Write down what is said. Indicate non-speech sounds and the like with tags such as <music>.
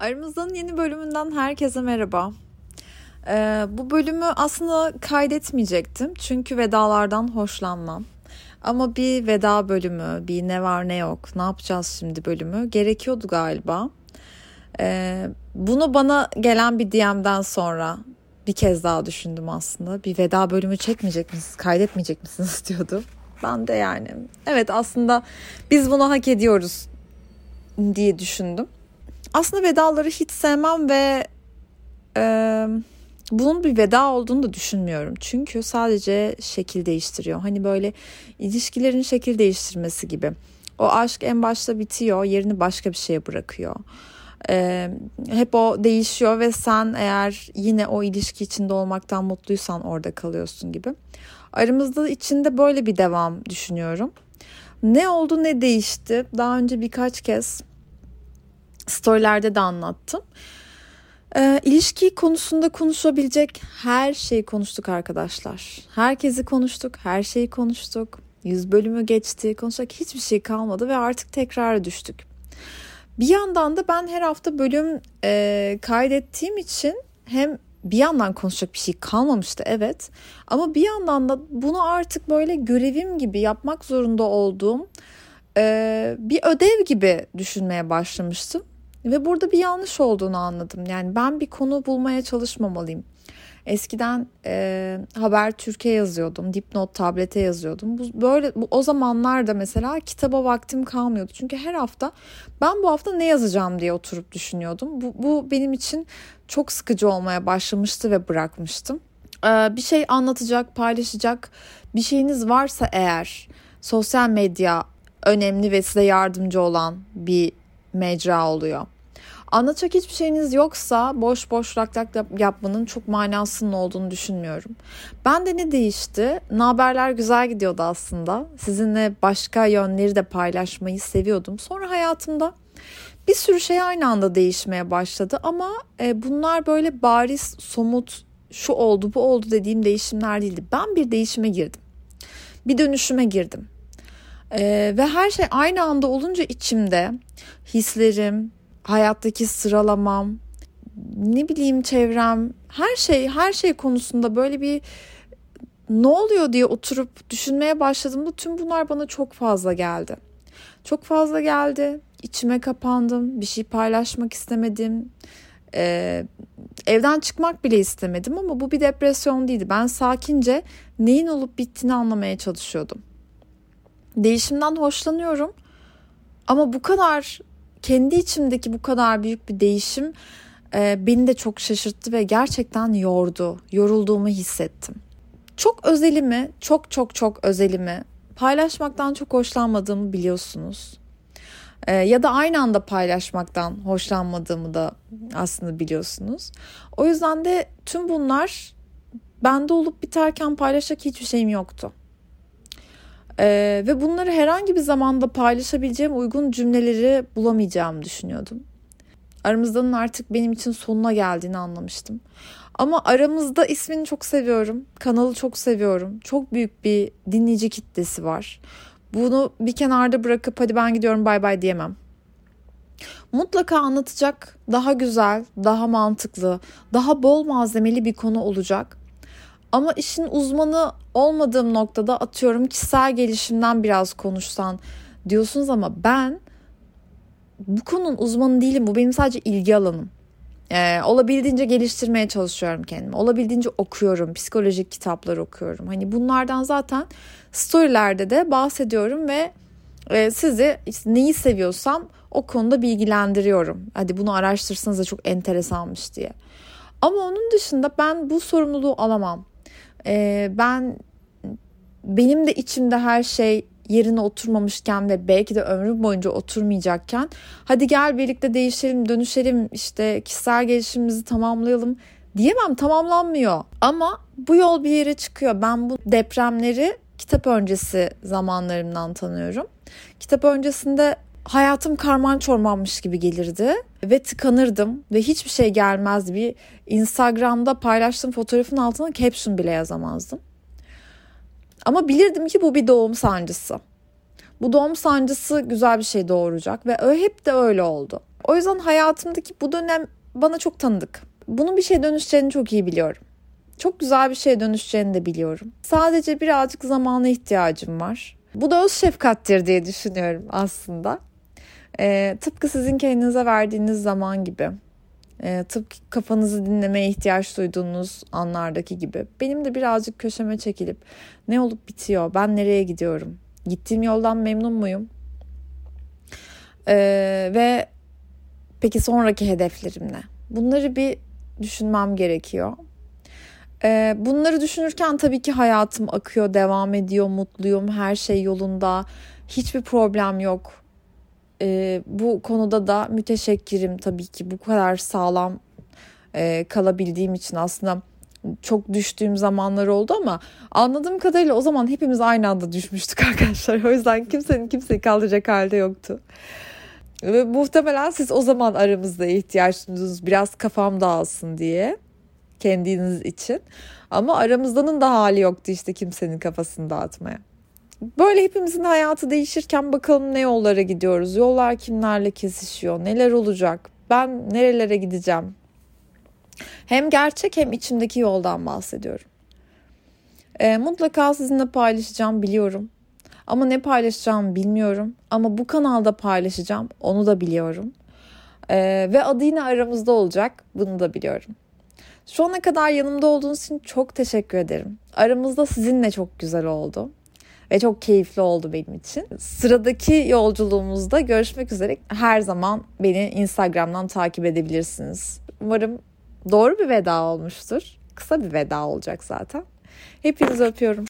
Aramızdan yeni bölümünden herkese merhaba. Ee, bu bölümü aslında kaydetmeyecektim çünkü vedalardan hoşlanmam. Ama bir veda bölümü, bir ne var ne yok, ne yapacağız şimdi bölümü gerekiyordu galiba. Ee, bunu bana gelen bir DM'den sonra bir kez daha düşündüm aslında. Bir veda bölümü çekmeyecek misiniz, kaydetmeyecek misiniz <laughs> diyordu. Ben de yani evet aslında biz bunu hak ediyoruz diye düşündüm. Aslında vedaları hiç sevmem ve e, bunun bir veda olduğunu da düşünmüyorum. Çünkü sadece şekil değiştiriyor. Hani böyle ilişkilerin şekil değiştirmesi gibi. O aşk en başta bitiyor, yerini başka bir şeye bırakıyor. Ee, hep o değişiyor ve sen eğer yine o ilişki içinde olmaktan mutluysan orada kalıyorsun gibi. Aramızda içinde böyle bir devam düşünüyorum. Ne oldu ne değişti? Daha önce birkaç kez storylerde de anlattım. E, ilişki konusunda konuşabilecek her şeyi konuştuk arkadaşlar. Herkesi konuştuk, her şeyi konuştuk. Yüz bölümü geçti, konuşacak hiçbir şey kalmadı ve artık tekrar düştük. Bir yandan da ben her hafta bölüm e, kaydettiğim için hem bir yandan konuşacak bir şey kalmamıştı evet ama bir yandan da bunu artık böyle görevim gibi yapmak zorunda olduğum e, bir ödev gibi düşünmeye başlamıştım. Ve burada bir yanlış olduğunu anladım. Yani ben bir konu bulmaya çalışmamalıyım. Eskiden e, Haber Türkiye yazıyordum, dipnot tablete yazıyordum. Bu böyle bu, o zamanlarda mesela kitaba vaktim kalmıyordu. Çünkü her hafta ben bu hafta ne yazacağım diye oturup düşünüyordum. Bu, bu benim için çok sıkıcı olmaya başlamıştı ve bırakmıştım. Ee, bir şey anlatacak, paylaşacak bir şeyiniz varsa eğer sosyal medya önemli ve size yardımcı olan bir mecra oluyor. Anlatacak hiçbir şeyiniz yoksa boş boş lak lak yapmanın çok manasının olduğunu düşünmüyorum. Ben de ne değişti? Naberler güzel gidiyordu aslında. Sizinle başka yönleri de paylaşmayı seviyordum. Sonra hayatımda bir sürü şey aynı anda değişmeye başladı ama e, bunlar böyle bariz, somut, şu oldu, bu oldu dediğim değişimler değildi. Ben bir değişime girdim. Bir dönüşüme girdim. Ee, ve her şey aynı anda olunca içimde hislerim, hayattaki sıralamam, ne bileyim çevrem, her şey her şey konusunda böyle bir ne oluyor diye oturup düşünmeye başladığımda tüm bunlar bana çok fazla geldi. Çok fazla geldi. İçime kapandım. Bir şey paylaşmak istemedim. Ee, evden çıkmak bile istemedim ama bu bir depresyon değildi. Ben sakince neyin olup bittiğini anlamaya çalışıyordum. Değişimden hoşlanıyorum. Ama bu kadar kendi içimdeki bu kadar büyük bir değişim e, beni de çok şaşırttı ve gerçekten yordu. Yorulduğumu hissettim. Çok özelimi, çok çok çok özelimi paylaşmaktan çok hoşlanmadığımı biliyorsunuz. E, ya da aynı anda paylaşmaktan hoşlanmadığımı da aslında biliyorsunuz. O yüzden de tüm bunlar bende olup biterken paylaşacak hiçbir şeyim yoktu. Ee, ve bunları herhangi bir zamanda paylaşabileceğim uygun cümleleri bulamayacağımı düşünüyordum. Aramızdanın artık benim için sonuna geldiğini anlamıştım. Ama aramızda ismini çok seviyorum. Kanalı çok seviyorum. Çok büyük bir dinleyici kitlesi var. Bunu bir kenarda bırakıp hadi ben gidiyorum bay bay diyemem. Mutlaka anlatacak daha güzel, daha mantıklı, daha bol malzemeli bir konu olacak. Ama işin uzmanı olmadığım noktada atıyorum kişisel gelişimden biraz konuşsan diyorsunuz ama ben bu konunun uzmanı değilim. Bu benim sadece ilgi alanım. Ee, olabildiğince geliştirmeye çalışıyorum kendimi. Olabildiğince okuyorum, psikolojik kitaplar okuyorum. Hani bunlardan zaten storylerde de bahsediyorum ve e, sizi işte neyi seviyorsam o konuda bilgilendiriyorum. Hadi bunu araştırsanız da çok enteresanmış diye. Ama onun dışında ben bu sorumluluğu alamam. Ee, ben benim de içimde her şey yerine oturmamışken ve belki de ömrüm boyunca oturmayacakken hadi gel birlikte değişelim, dönüşelim, işte kişisel gelişimimizi tamamlayalım diyemem tamamlanmıyor. Ama bu yol bir yere çıkıyor. Ben bu depremleri kitap öncesi zamanlarımdan tanıyorum. Kitap öncesinde hayatım karman çormanmış gibi gelirdi ve tıkanırdım ve hiçbir şey gelmezdi. Bir Instagram'da paylaştığım fotoğrafın altına caption bile yazamazdım. Ama bilirdim ki bu bir doğum sancısı. Bu doğum sancısı güzel bir şey doğuracak ve hep de öyle oldu. O yüzden hayatımdaki bu dönem bana çok tanıdık. Bunun bir şeye dönüşeceğini çok iyi biliyorum. Çok güzel bir şeye dönüşeceğini de biliyorum. Sadece birazcık zamana ihtiyacım var. Bu da öz şefkattir diye düşünüyorum aslında. Ee, tıpkı sizin kendinize verdiğiniz zaman gibi. Ee, tıpkı kafanızı dinlemeye ihtiyaç duyduğunuz anlardaki gibi. Benim de birazcık köşeme çekilip ne olup bitiyor, ben nereye gidiyorum, gittiğim yoldan memnun muyum? Ee, ve peki sonraki hedeflerim ne? Bunları bir düşünmem gerekiyor. Ee, bunları düşünürken tabii ki hayatım akıyor, devam ediyor, mutluyum, her şey yolunda, hiçbir problem yok. Ee, bu konuda da müteşekkirim tabii ki bu kadar sağlam e, kalabildiğim için aslında çok düştüğüm zamanlar oldu ama anladığım kadarıyla o zaman hepimiz aynı anda düşmüştük <laughs> arkadaşlar. O yüzden kimsenin kimseyi kaldıracak halde yoktu. Ve muhtemelen siz o zaman aramızda ihtiyaç duydunuz biraz kafam dağılsın diye kendiniz için. Ama aramızdanın da hali yoktu işte kimsenin kafasını dağıtmaya. Böyle hepimizin hayatı değişirken bakalım ne yollara gidiyoruz. Yollar kimlerle kesişiyor, neler olacak, ben nerelere gideceğim. Hem gerçek hem içimdeki yoldan bahsediyorum. E, mutlaka sizinle paylaşacağım biliyorum. Ama ne paylaşacağımı bilmiyorum. Ama bu kanalda paylaşacağım onu da biliyorum. E, ve adı yine aramızda olacak bunu da biliyorum. Şu ana kadar yanımda olduğunuz için çok teşekkür ederim. Aramızda sizinle çok güzel oldu ve çok keyifli oldu benim için. Sıradaki yolculuğumuzda görüşmek üzere. Her zaman beni Instagram'dan takip edebilirsiniz. Umarım doğru bir veda olmuştur. Kısa bir veda olacak zaten. Hepinizi öpüyorum.